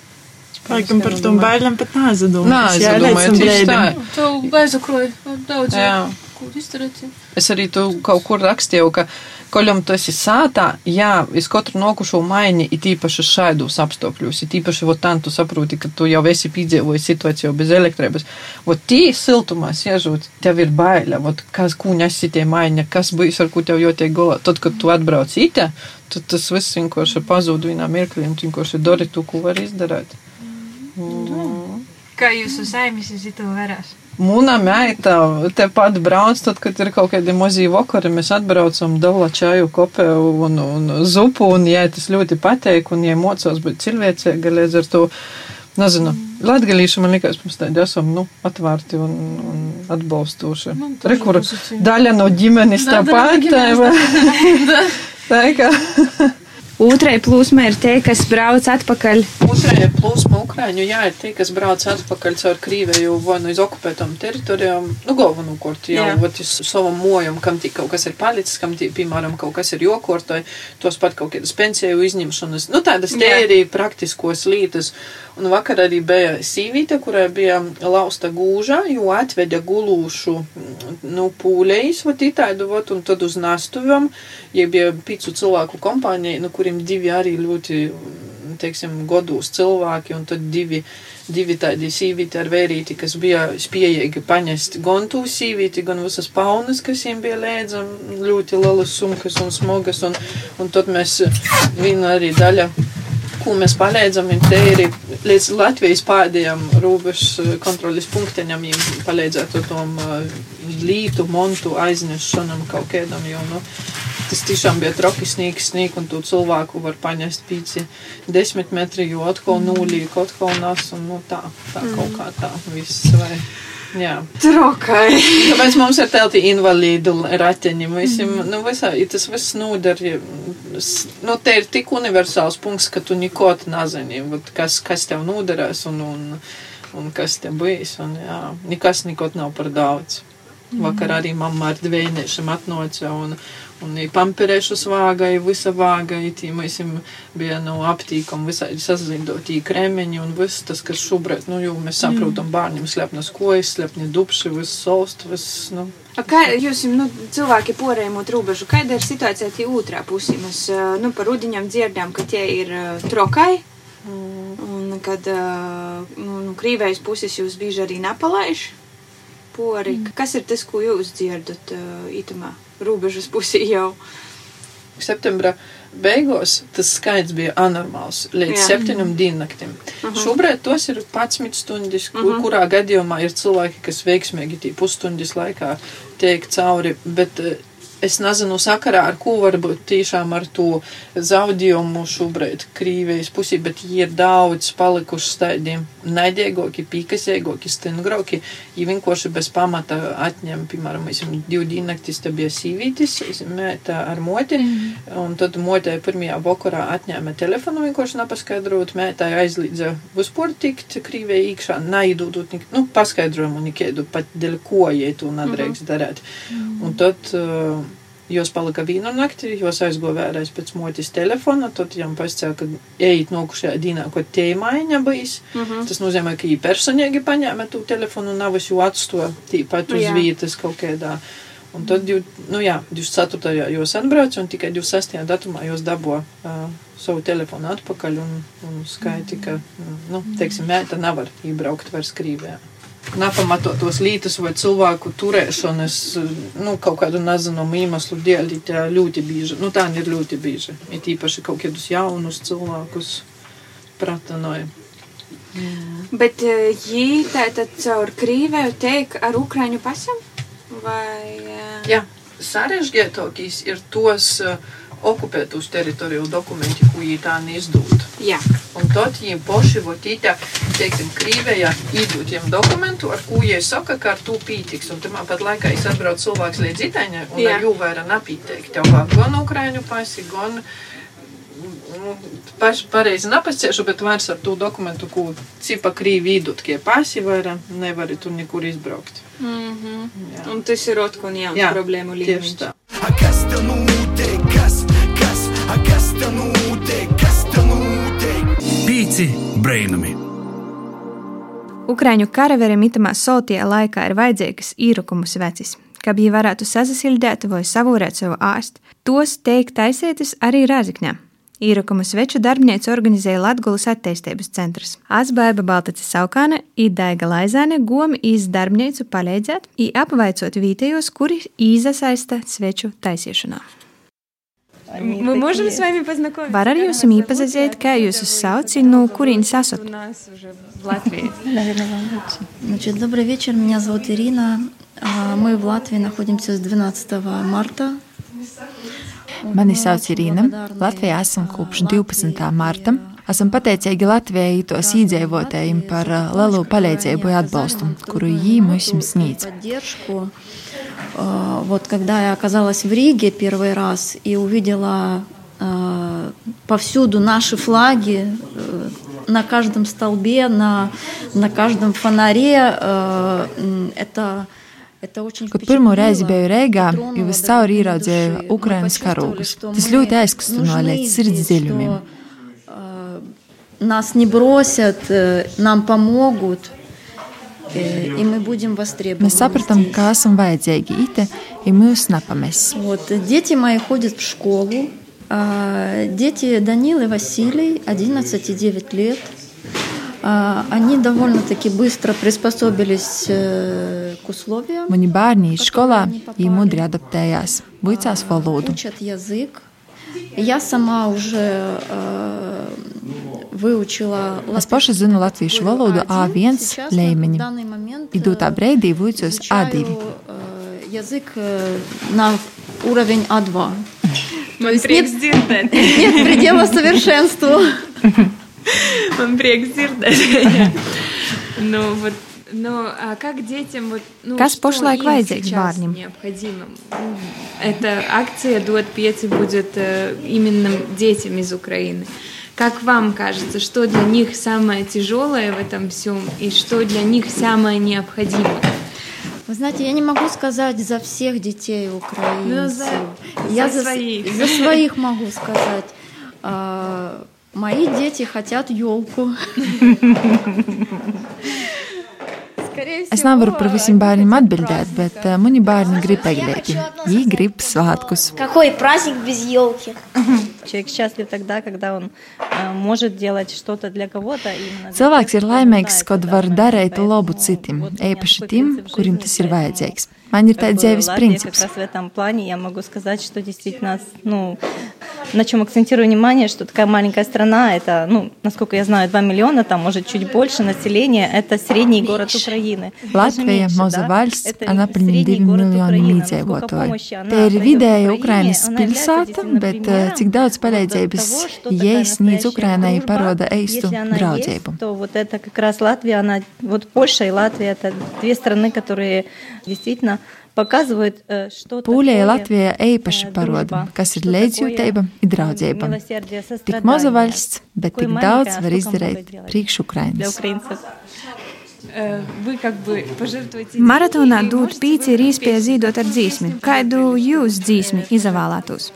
Speaker 6: Laikam par tom bailēm pat nezadomāju.
Speaker 12: Nē, es domāju, tieši tā.
Speaker 11: Tu bezakroji daudz,
Speaker 12: Jā.
Speaker 11: ko izdarīt.
Speaker 12: Es arī tu kaut kur rakstīju, ka koļam tu esi sātā, jā, es katru nokušo maiņu, it īpaši šaidos apstākļos, it īpaši vot tā, tu saproti, ka tu jau esi piedzīvojis situāciju bez elektrības. Vot tī siltumā siežot, tev ir baila, vot kas kūņas sitie maiņa, kas būs ar ko tev jotiek galā. Tad, kad tu atbrauc itē, tad tas viss vienkārši pazūd vienā mirklī un tu vienkārši dari to, ko var izdarīt.
Speaker 11: Kā jūsu saimis iz itu verās?
Speaker 12: Mūna meita tepat brauc, tad, kad ir kaut kādi mazi vakari, mēs atbraucam dala čaju, kopēju un, un zupu, un jai tas ļoti pateik, un jai mocos būt cilvēcīga, līdz ar to, nezinu, latgalīši man likās, mums tādi esam, nu, atvērti un, un atbalstoši. Rekur, daļa no ģimenes tāpat, tā kā.
Speaker 3: Otrai plūsmai ir tie, kas brauc atpakaļ.
Speaker 12: Otrajā plūsma Ukrāņu, jā, ir tie, kas brauc atpakaļ caur Krīvēju vai no iz okupētām teritorijām, nu, galvenokārt, Jā. ot uz savam mojam, kam tī kaut kas ir palicis, kam tī, piemēram, kaut kas ir jokortoj, tos pat kaut kādas pensiju izņemšanas, nu, tādas tie arī praktiskos lītas. Un vakar arī bija sīvīte, kurai bija lausta gūža, jo atveļa gulūšu, nu, pūlējus, vat itādu, vat, un tad uz nastuvam, ja bija pīcu cilvēku kompānija, nu, kuriem divi arī ļoti, teiksim, godūs cilvēki, un tad divi, divi tādi sīvīti ar vērīti, kas bija spējīgi paņest gan tū sīvīti, gan visas paunas, kas viņiem bija lēdza, ļoti lielas sumkas un smogas, un, un tad mēs viena arī daļa ko mēs palīdzam, ir te ir līdz Latvijas pēdējiem robežas kontrolas punktiņam, viņiem palīdzēt ar tom uh, lītu, montu aiznešanam kaut kādam, jo, nu, tas tiešām bija troki sniegs, snieg, un tu cilvēku var paņest pīci desmit metri, jo atkal nulīk, atkal nas, un, nu, tā, tā kaut kā tā viss, vai, jā.
Speaker 11: Trokai.
Speaker 12: Tāpēc mums ir telti invalīdu rateņi. Visam, mm. nu, visā, tas viss s- Nu, te ir tik universāls punkts, ka tu neko nezini, kas, kas tev noderēs un, un, un kas tev bijis. Un, jā, nekas neko nav par daudz. Vakar arī mamma ar dvēniešiem atnāca un, un pamperēšu svāgai, visa vāgai, tī mēs bija no aptīkam visādi sazindotī kremeņi un viss tas, kas šobrīd, nu, jo mēs saprotam bērniem slepnas kojas, slepni dupši, viss solst, viss, nu.
Speaker 3: A Kā jūs, nu, cilvēki porējumot robežu, kāda ir situācija tie otrā pusī? Mēs, nu, par rudiņam dzirdām, ka tie ir trokai, un kad, nu, nu krīvējas puses jūs bieži arī nepalaiž pori. Kas ir tas, ko jūs dzirdat ā, itamā robežas pusī jau?
Speaker 12: septembra beigās tas skaits bija anormāls līdz
Speaker 3: Jā.
Speaker 12: septiņiem diennaktim.
Speaker 3: Mhm.
Speaker 12: Šobrīd tos ir 11 stundas, kur,
Speaker 3: Mhm.
Speaker 12: kurā gadījumā ir cilvēki, kas veiksmīgi tī pusstundas laikā tiek cauri, bet eh, es nezinu sakarā, ar ko varbūt tiešām ar to zaudējumu šobrīd Krīvijas pusī, bet ir daudz palikuši tādiem naidīgāki, pīkasīgāki, stingrāki. Ja vienkārši bez pamata atņem, piemēram, esam divu diennaktis, te bija sīvītis, mēta ar moti, un tad motē pirmajā vakarā atņēma telefonu, vienkārši nepaskaidrot, mētā aizlīdza vispār tikt Krīvijai iekšā, naidūdot, nu, paskaidrojumu nekēdu, pat dēļ ko, ja tu nedrīkst darīt. Un tad uh, jos palika vienu nakti, jos aizgoja vēlreiz pēc motis telefona, tad viņam pasaka, ka ejit nokušajā dienā, ko tēmaiņa bijis.
Speaker 3: Mhm.
Speaker 12: Tas nozīmē, ka viņi personīgi paņēma to telefonu nav jau atstoja tīpat uz
Speaker 3: Jā.
Speaker 12: vietas kaut kādā. Un tad, div- nu jā, 24. jūs atbrauc, un tikai 26. datumā jūs dabū uh, savu telefonu atpakaļ un, un skaiti, ka, nu, teiksim, mēta nevar iebraukt vairs Krīvijā. Nepamatotos lītas vai cilvēku turēšanas, nu, kaut kādu nezināmu iemeslu dēļ, tā ļoti bieži, nu, tā ir ļoti bieži. Ir īpaši kaut kādus jaunus cilvēkus pratanoja.
Speaker 3: Bet viņi tātad caur krīvēju tiek ar ukraiņu pasam? Vai... ā,
Speaker 12: Jā, sarežģītākais ir tos uh, okupētos teritoriju dokumenti, ko viņi tā neizdod.
Speaker 11: Jā.
Speaker 12: Un tad viņi paši votītā, teiksim, Krīvējā iedod viņiem dokumentu, ar ko viņi saka, ka ar to pītiks. Un tamā pat laikā es atbraucu cilvēks līdz Itaņai, un
Speaker 11: Jā.
Speaker 12: ar jū vairāk napīteikt. Tev vajag gan Ukraiņu pasi, gan nu, paši pareizi napasciešu, bet vairs ar to dokumentu, ko cipa Krīvi iedod, kie pasi vairāk nevari tur nekur izbraukt.
Speaker 11: Mm -hmm. Un tas ir otrs un jauns
Speaker 12: Jā,
Speaker 11: problēmu
Speaker 12: tieši
Speaker 11: līmenis.
Speaker 12: tā.
Speaker 1: Pīci brainami.
Speaker 3: Ukrāņu karaverim itamā soltie laikā ir vajadzīgas īrukumus vecis, kā viņi varētu sasildīt vai savūrēt savu āstu. Tos teikt taisētis arī Rāzikņā. Īrukumu sveču darbnīcu organizēja Latvijas attīstības centrs. Asbaiba Baltacis Saukāne un Daiga Laizāne gomi iz darbnīcu palīdzēt un apvaicot vietējos, kuri īzasaista sveču taisīšanā.
Speaker 11: Мы можем с вами познакомиться?
Speaker 3: Var arī jums īpazīt, kā jūs sauc un no kurienes esat?
Speaker 11: У нас уже в Латвии.
Speaker 13: Наверное, вам лучше. Значит, добрый вечер, меня зовут Ирина. А, Мы в Латвии находимся с 12 марта.
Speaker 2: Mani sauc Irīna. Latvijā esam kopš 12. marta. Esam pateicīgi Latvijai tos iedzīvotājiem par ā, lielu palīdzību un atbalstu, kuru viņi mums sniedz.
Speaker 13: А, Вот когда я оказалась в Риге первый раз и увидела а, повсюду наши флаги, э, на каждом столбе, на, на каждом фонаре, э, это, это очень
Speaker 2: Kad pirmo reizi biju Reigā, jau es cauri ieraudzīju Ukraiņas karogus. Tas ļoti aizkustinoja līdz sirds dziļumiem.
Speaker 13: нас не бросят, э, нам помогут, э, и мы будем востребованы.
Speaker 2: Mēs sapratām, ka esam vajadzīgi ite, ja mūs nepamēs.
Speaker 13: Вот, дети мои ходят в школу. А, Дети Данил и Василий, 11 и 9 лет. А, Они довольно-таки быстро приспособились к условиям.
Speaker 2: Mani bērni skolā viņi mudri adaptējās, vicās valodu.
Speaker 13: Учат язык. Я сама уже э,
Speaker 2: Es paša zinu latviešu valodu A1 līmeņa. Idūtā breidī vicos A2.
Speaker 13: э, язык э, на уровень А2.
Speaker 11: Man prieks dzirdēt.
Speaker 13: Нет предела совершенству.
Speaker 11: Man prieks dzirdēt. ну, вот, но а как детям вот, ну,
Speaker 3: Kas pašlaik vajadzīgs
Speaker 11: сейчас
Speaker 3: bērniem?
Speaker 11: необходимо? Эта акция Дуот Пети будет э, именно детям из Украины. Как вам кажется, что для них самое тяжелое в этом всем и что для них самое необходимое?
Speaker 13: Вы знаете, я не могу сказать за всех детей украинцев.
Speaker 11: Ну, за-
Speaker 13: я
Speaker 11: за
Speaker 13: за,
Speaker 11: своих.
Speaker 13: за своих могу сказать. А, мои дети хотят елку.
Speaker 2: Es nevaru par visiem bērniem atbildēt, bet uh, mani bērni grib eglēti. Viņi grib svētkus.
Speaker 14: Какой праздник без елки?
Speaker 15: Человек счастлив тогда, когда он э, может делать что-то для кого-то. именно для
Speaker 2: Cilvēks ir laimīgs, kad var darīt labu citiem, īpaši tiem, kuriem tas ir vajadzīgs. Man ir tāds dzīves
Speaker 15: Латвия
Speaker 2: princips.
Speaker 15: как раз в этом плане я могу сказать, что действительно, ну, на чем акцентирую внимание, что такая маленькая страна, это, ну, насколько я знаю, 2 миллиона, там, может, чуть больше населения, это средний город Украины. Даже
Speaker 2: Latvija,
Speaker 15: меньше,
Speaker 2: maza
Speaker 15: да?
Speaker 2: valsts,
Speaker 15: Это
Speaker 2: ar apmēram
Speaker 15: средний
Speaker 2: 2
Speaker 15: город
Speaker 2: miljoniem
Speaker 15: Украины. Насколько
Speaker 2: iedzīvotāju.
Speaker 15: помощи она
Speaker 2: Te ir
Speaker 15: отдает
Speaker 2: vidēja
Speaker 15: Украине,
Speaker 2: Ukrainas
Speaker 15: она является
Speaker 2: pilsēta,
Speaker 15: действительно
Speaker 2: bet uh,
Speaker 15: примером
Speaker 2: cik daudz
Speaker 15: вот
Speaker 2: palīdzības
Speaker 15: того, что
Speaker 2: jai
Speaker 15: такая
Speaker 2: sniedz
Speaker 15: настоящая
Speaker 2: Ukrainai,
Speaker 15: дружба.
Speaker 2: paroda eistu
Speaker 15: Если она
Speaker 2: draudzību.
Speaker 15: есть, то вот это как раз Латвия, она, вот Польша и Латвия, это две страны, которые действительно показывают, э, что
Speaker 2: Pūļai
Speaker 15: такое,
Speaker 2: Latvijā īpaši
Speaker 15: э,
Speaker 2: paroda,
Speaker 15: дружба,
Speaker 2: kas ir
Speaker 15: что
Speaker 2: līdzjūtība
Speaker 15: такое,
Speaker 2: un draudzība.
Speaker 15: милосердие,
Speaker 2: Tik maza
Speaker 15: сострадание.
Speaker 2: valsts, bet
Speaker 15: Такое
Speaker 2: tik
Speaker 15: маленькое,
Speaker 2: daudz
Speaker 15: а
Speaker 2: var
Speaker 15: сколько
Speaker 2: izdarīt
Speaker 15: много делать
Speaker 2: priekš
Speaker 15: для
Speaker 2: Ukrainas.
Speaker 15: украинцев.
Speaker 11: Э, Вы как бы пожертвуете...
Speaker 3: Maratonā dūt pīci ir īspēja zīdot ar dzīsmi. Kādu jūs dzīsmi izvēlētos?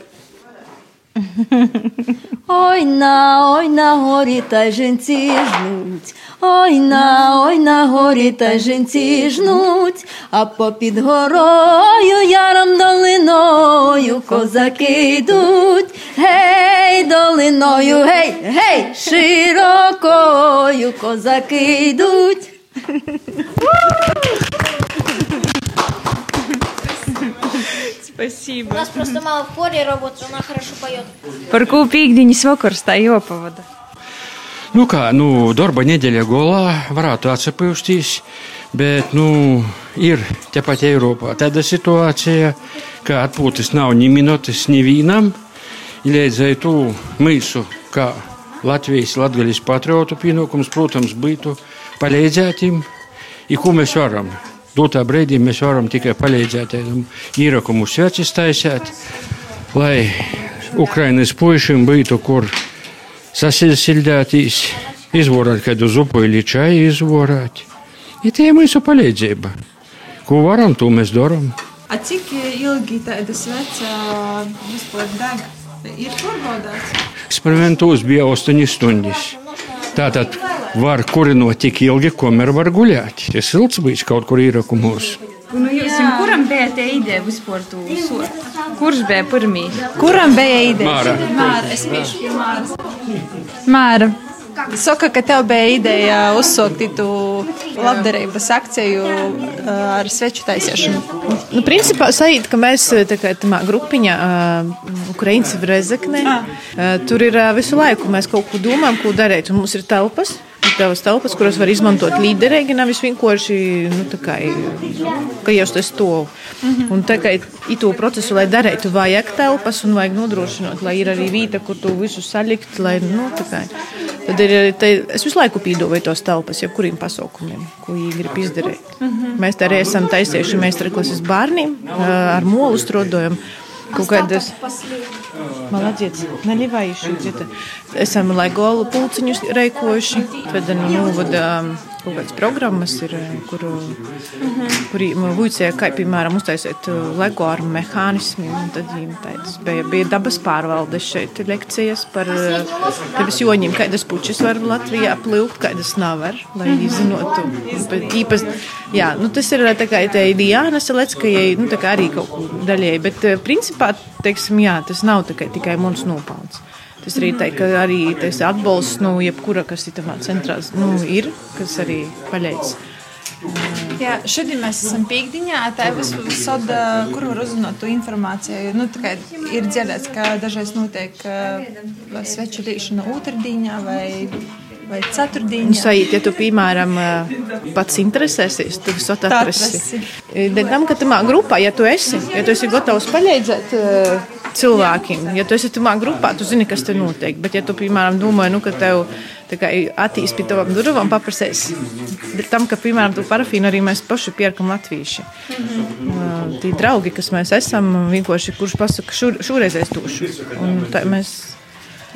Speaker 13: Ой на, ой на горі та жінці жнуть. Ой на, ой на горі та жінці жнуть, а попід горою яром долиною козаки йдуть. Гей, долиною, гей, гей, широкою козаки йдуть.
Speaker 11: Спасибо.
Speaker 14: У нас просто мама в хоре работает, она хорошо поет.
Speaker 11: Par ko pīkdiņas vakars tā jopavada?
Speaker 16: Nu kā, nu, darba nedēļa golā varētu atcepīties, Bet, nu, ir tepat Eiropā tāda situācija, ka atpūtas nav ni minūtes, ni vīnam. Līdz ar to mūsu, kā Latvijas latgaļas patriotu pienākums, protams, būtu palīdzēt viņiem, ko mēs varam. Dotā brīdī mēs varam tikai palīdzēt īrakumu svecis taisēt, lai Ukrainas puišiem būtu, kur sasilsildētīs, izvorāt kādu zupu vai čaju izvorāt. Ir tie mūsu palīdzība. Ko varam, to mēs darām.
Speaker 2: A cik ilgi tāda sveca vispār deg? Ir pārbaudāts.
Speaker 16: Eksperimentos bija 8 stundas. Tātad var kurinot tik ilgi, kamēr var guļāt. Tas silts bijis kaut kur īrakumos.
Speaker 3: Nu, jūs, kuram bija tā ideja vispār to sort? Kurš bija pirmīs?
Speaker 2: Kuram bija ideja?
Speaker 16: Māra.
Speaker 2: Māra, es biju Māra. Māra. Saka, ka tev bija ideja uzsākt to labdarības akciju uh, ar sveču taisīšanu.
Speaker 17: Nu, principā sajūt, ka mēs tā kā tamā grupiņā uh, Ukraiņas v Rezeknē, uh, tur ir uh, visu laiku mēs kaut ko domājam, ko darīt, un mums ir telpas. Tavas telpas, kuras var izmantot līderīgi, nevis vienkārši, nu, tā kā, ka jau tas to. Un tā kā itu procesu, lai darītu, vajag telpas un vajag nodrošināt, lai ir arī vīta, kur to visu salikt, lai, nu, tā kā. Tad ir, eh, te, es visu laiku pīdoju tos telpas, jebkuriem pasaukumiem, ko viņi grib izdarīt.
Speaker 2: Mm
Speaker 17: -hmm. Mēs arī esam taisījuši meistarklases bērniem, eh, ar molu strādājam. Kaut kādas malādzietas, neļivājuši. Eh, esam Legolu pulciņus reikojuši, tad novada. Nu, kaut kādas programmas, ir, kur, kuri vujcē, kā piemēram uztaisīt Lego ar mehānismiem, tad tādas bija, bija dabas pārvaldes šeit lekcijas par tevis joņiem, kādas pučas var Latvijā plūkt, kādas nav var, lai izzinotu. Bet īpaši, jā, nu tas ir tā kā tā Diana Seleckajai, nu tā kā arī kaut ko daļēji, bet principā, teiksim, jā, tas nav tikai mums nopelns. Tas arī tā, ka arī tas atbalsts, nu, jebkura, kas ir tamā centrā, nu, ir, kas arī paļaujas.
Speaker 2: Jā, šodien mēs esam piekdienā. Tā ir visāda, kur var uzzināt to informāciju. Nu, tā kā ir dzirdēts, ka dažreiz notiek uh, sveču līšana otrdienā vai vai ceturtdienā.
Speaker 17: Nu, sajūt, ja tu, piemēram, pats interesēsies, tu to atrasi. Tam, ka tamā grupā, ja tu esi, ja tu esi gatavs palīdzēt cilvēkiem, ja tu esi tamā grupā, tu zini, kas te notiek. Bet, ja tu, piemēram, domā, nu, ka tev attīstīs pie tavām durvīm, paprasēs. Bet tam, ka, piemēram, tu parafīnu arī mēs paši pierkam latvieši. Mm -hmm. Tie draugi, kas mēs esam, vienkārši kurš pasaka, šur, šoreiz es tūšu. Un tā mēs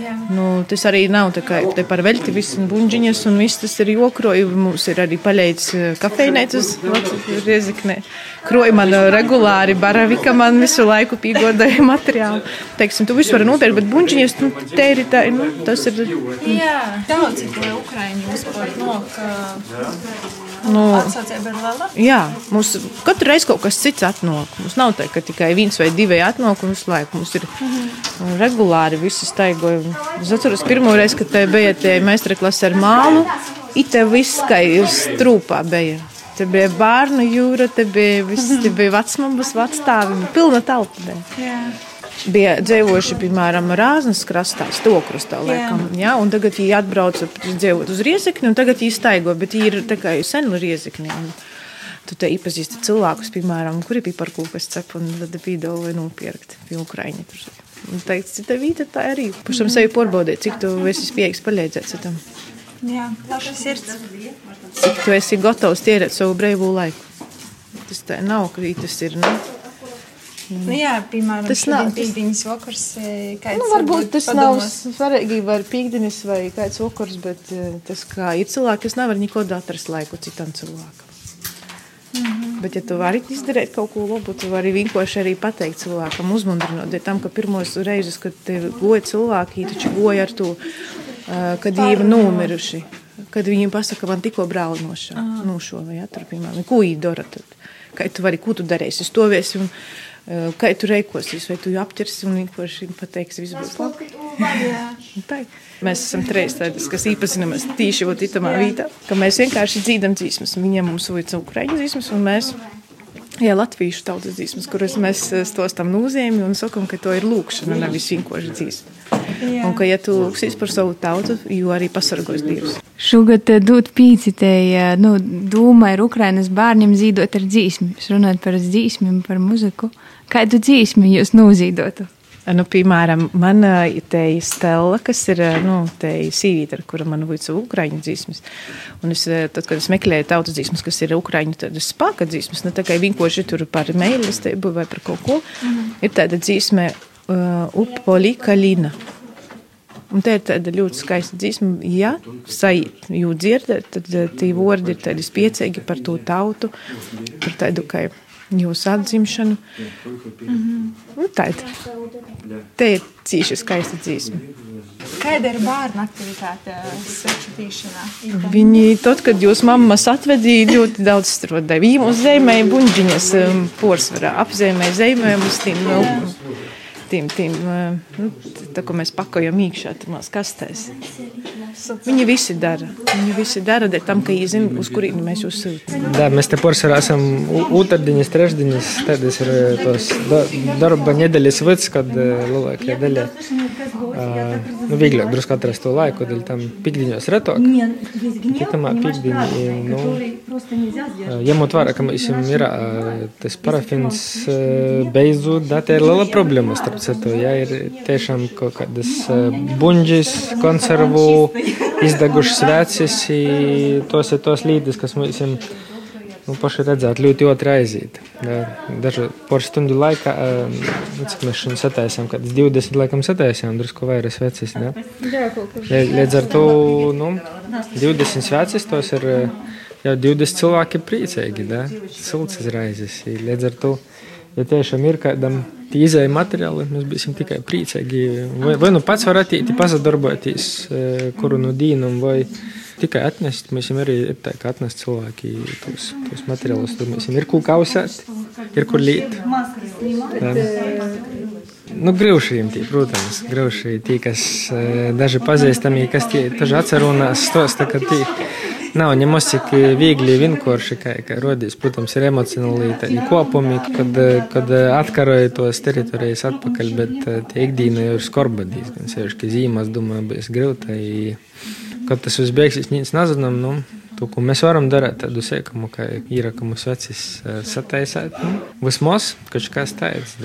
Speaker 17: Jā. Nu, tas arī nav tā kā te par veļti, viss ir buļģiņas un viss tas ir jokroji. Mums ir arī paļēdz kafejnēcas Rieziknē. Kroja man regulāri, baravika man visu laiku pīgodēja materiālu. Teiksim, tu visu vari nopērkt, bet buļģiņas, nu, te ir tā, nu, tas ir.
Speaker 2: Jā, daudz, ko Ukraiņi uzpār nok.
Speaker 17: Nu,
Speaker 2: Atsaucība ir liela.
Speaker 17: Jā, mums katru reizi kaut kas cits atnāk. Mums nav tā, ka tikai viens vai divi atnāk un visu laiku. Mums ir mhm. regulāri visi staigojumi. Es atceros pirmo reizi, kad te bija tie meistarklase ar mālu. Ite viss kā strūpā bija. Te bija bērnu jūra, te bija, viss, te bija vecmāmas, vecstāvi, pilna telpa. Bija.
Speaker 2: Jā.
Speaker 17: Bija dzīvojuši, piemēram, Rāznas krastā, Stokrastā, laikam, jā, un tagad viņi atbrauca dzīvot uz Riezekni, un tagad viņi staigo, bet viņi ir tā kā senu Riezekni. Un, Tu te iepazīsti cilvēkus, piemēram, kuri piparkūkas cep un tad vai nopirkt pie Ukraiņa. Teikt, cita vīta tā arī. Pašam sevi porbaudīt, cik tu esi spējīgs palīdzēt citam.
Speaker 2: Jā, plaša sirds.
Speaker 17: Cik tu esi gatavs tērēt savu brīvo laiku. Tas tā nav, ka tas ir. Nu,
Speaker 2: Nu, jā, piemēram,
Speaker 17: Tas nav-
Speaker 2: pīkdiņas vakars. Kāds
Speaker 17: Nu, varbūt tas nav svarīgi, vai pīkdienas, vai kāds vakars, bet eh, tas, kā ir cilvēki, kas nevar neko atrast laiku citam cilvēkam.
Speaker 2: Mhm.
Speaker 17: Bet, ja tu vari izdarīt kaut ko labu, tu vari vienkārši arī pateikt cilvēkam, uzmundrinot. Tam, ka pirmos reizes, kad te goja cilvēki, taču goja ar to, ā, kad viņi ir nomiruši. Kad viņiem pasaka, man tikko brāli nošāva, nošāva, ja tur, piemēram, ko viņi dara tad? Kā tu vari, ko tu darīsi? Stovies un ā, kā tu reikosies, vai tu apķersi un vienkārši pateiksi, viss būs labi. Mēs esam trīs tādas, kas īpazinamies tīši itamā vītā, ka mēs vienkārši dzīdam dzīsmas. Viņiem mums vajag ukraiņu dzīsmas, un mēs, jā, latviešu tautas dzīsmas, kuras mēs stostam nūzēmi un sakam, ka to ir lūkšana, nevis vienkārši dzīsma. Un ka, ja tu lūksies par savu tautu, jo arī pasargos Dievs.
Speaker 3: Šogad eh, dot pīcitēja, nu, dūma ir Ukrainas bērniem zīdot ar dzīsmi. Es runāju par dzīsmiem, par muziku. Kādu dzīsmi jūs nozīdotu?
Speaker 17: Nu, piemēram, man te ir Stela, kas ir nu, sīvīta, ar kuru man vajag ukrāņu dzīsmas. Un es, tad, kad es meklēju tautas dzīsmas, kas ir ukrāņu spēka dzīsmas, ne tikai vienkārši tur par mīlestību vai par kaut ko, mm. ir tāda dzīsme uh, Upoli Kalina. Un tā ir tāda ļoti skaista dziesma. Ja sajūt, jūs dzirdat, tad tie vārdi ir tādi spiecīgi par to tautu, par tādu kā jūsu atzimšanu. Mm -hmm. nu, tā ir. Te ir cīši skaista dzīsma.
Speaker 2: Kāda ir bērnu aktivitāte svečatīšanā?
Speaker 17: Viņi, tad, kad jūs mammas atvedīja, ļoti daudz strādāja. Viņi mums zīmēja buļģiņas um, porsvarā, apzīmēja zīmējumus tiem. Nu, tiem, tiem nu, tā, ko mēs pakojam iekšā tajās kastēs. Viņi visi dara. Viņi visi dara dēļ tam, ka viņi zina, uz kurieni mēs jūs sūtām.
Speaker 18: Да, mēs te porcelā esam otrdienas, trešdienas, tādas ir tos darba nedēļas vids, kad lielākajā daļā nu, vieglāk drusku atrast to laiku, dēļ tam pikdiņos retāk. Kitamā pikdiņā, nu, ņemot vērā, ka mēs ir tas parafins beidzot, tā ir liela problēma starp citu. Ja, ir tiešām kaut kādas buņģis, konservu, izdegušas vecis, tos ir tos līdus, kas mums ir. Nu, paši redzēt, ļoti ļoti aiziet. Dažu par stundu laikā, nu, cik mēs šodien sataisām, kad 20 laikam sataisām, drusku vairāk svecis. Līdz ar to, nu, 20 svecis, tos ir jau 20 cilvēki priecīgi, da? Silts izraizes. Līdz ar to, ja tiešām ir kādam izēja materiāli, mēs būsim tikai priecīgi. Vai, vai nu pats var attīt, pasadarboties, kuru nu dīnam, vai tikai atnest. Mēs arī ir tā, ka atnest cilvēki tos, tos materiālus. Tur mēs ir kur kausēt, ir kur līt. Nu, grūšiem tie, protams, grūšie tie, kas daži pazīstami, kas tie taži atcerunās, stosta, ka tie nav nemaz tik viegli vienkārši, kā, kā rodīs. Protams, ir emocionāli kopumi, kad, kad atkaroja tos teritorijas atpakaļ, bet tie ikdiena jau ir skorba diezgan sevišķi, zīmās, domāju, būs grūta. Kad tas viss beigsies, nezinām, nu, to, ko mēs varam darīt, tādu sēkamu, kā ir, ka mūsu vecis sataisēt, nu, vismaz, kaut kas tāds.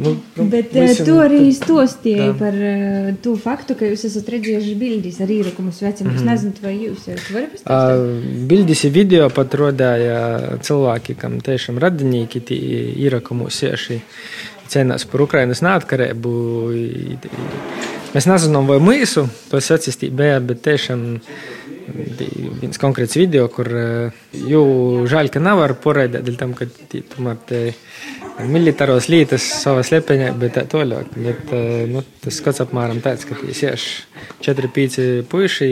Speaker 3: Nu, nu, Bet visam, tu arī stostīji par uh, to faktu, ka jūs esat redzējuši bildes ar īrakumu veciem. Mm -hmm. Es nezinu, vai jūs varat pastāstīt?
Speaker 18: Uh, bildes ir video pat rodāja cilvēki, kam tiešām radinieki tī īrakumu sieši cīnās par Ukrainas neatkarību. Mēs nezinām, vai mūsu tos atsistīt bija, bet tiešām viens konkrēts video, kur jau žēl, ka nevar poraidīt, dēļ tam, ka tomēr te militāros lietas savā slepeņā, bet tā toļāk. Bet, nu, tas skats apmēram tāds, ka tīs 4-5 puiši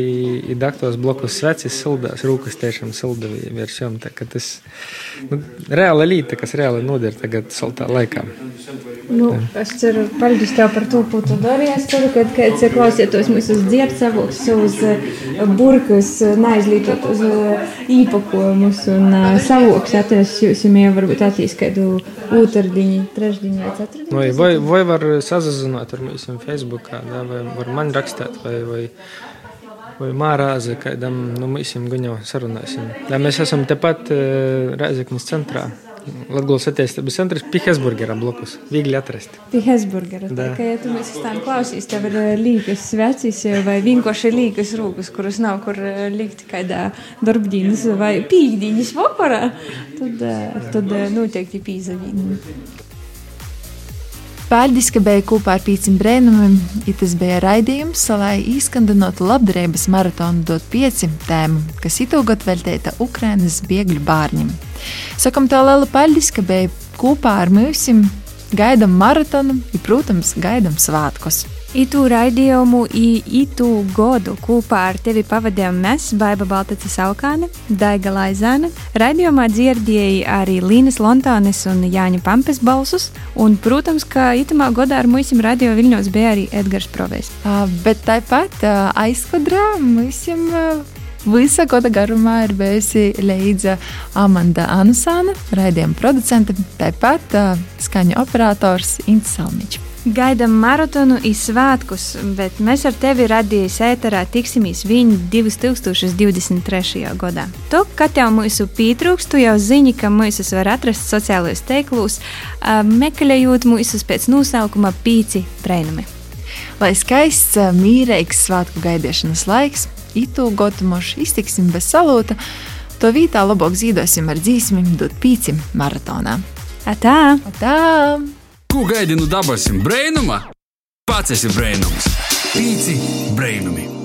Speaker 18: ir daktos blokus svecis sildās, rūkas tiešām sildavī versijām. Tā, ka tas nu, reāla lieta, kas reāli noder tagad saltā laikā.
Speaker 3: Nu, es ceru, paldies tev par to, ko tu dari. Es ceru, ka kāds klausietos mūsu dzird savus, savus burkus, neaizlītot uz īpakojumus un savūks atrast jūs, ja varbūt attīs kādu otrdiņu, trešdiņu vai ceturtdiņu.
Speaker 18: Vai, vai, vai var sazazināt ar mums Facebookā, da, vai var man rakstīt, vai, vai, vai mārāze, kādam, nu, mēs jums gaņo sarunāsim. Ja mēs esam tepat Rēzeknes centrā. Latvijas attīstības centrs pie Hesburgera blokus. Viegli atrast.
Speaker 3: Pie Hesburgera. Tā kā ja tu mēs stāvam klausīs, tev ir līgas svecis vai vienkārši līgas rūkas, kuras nav kur likt kādā darbdienas vai pīkdienas vakarā, tad, tad noteikti pīzavīni.
Speaker 2: Paldies, ka bija kopā ar Pīcim Brēnumam, ja tas bija raidījums, lai izskandinātu labdarības maratonu dot pieci tēmu, kas itūgot veltīta Ukrainas biegļu bārņiem. Sakam tā ka bija kopā ar mums, gaidām maratonu, un, protams, gaidām svētkus.
Speaker 3: Itu raidījumu, itu godu kopā ar tevi pavadījām mēs, Baiva Baltacis Alkāne, Daiga Laizāne. Raidījumā dzirdēja arī Līnas Lontānes un Jāņa Pampes balsus, un, protams, ka itamā godā ar mūsim radio Viļņos bija arī Edgars Provēs.
Speaker 2: Uh, bet tāpat uh, aizkadrā mūsim uh, visa gada garumā ir bijusi Leidza Amanda Anusāna, raidījuma producente, tāpat uh, skaņu operators Ints Salmičs.
Speaker 3: Gaidām maratonu i svētkus, bet mēs ar tevi radījām ēterā tiksimies viņa 2023. gadā. To, kad jau mūsu pietrūkst, tu jau zini, ka mūsus var atrast sociālajos tīklos, meklējot mūsus pēc nosaukuma pīci brēnumi.
Speaker 2: Lai skaists, mīrīgs svētku gaidīšanas laiks, itu gotumoši iztiksim bez salūta, to vietā labāk zīdosim ar dzīsmim dot pīcim maratonā.
Speaker 3: Atā!
Speaker 2: Atā!
Speaker 1: Ko gaidi no dabasim brēnuma? Pats esi brēnums. Pīci brēnumi!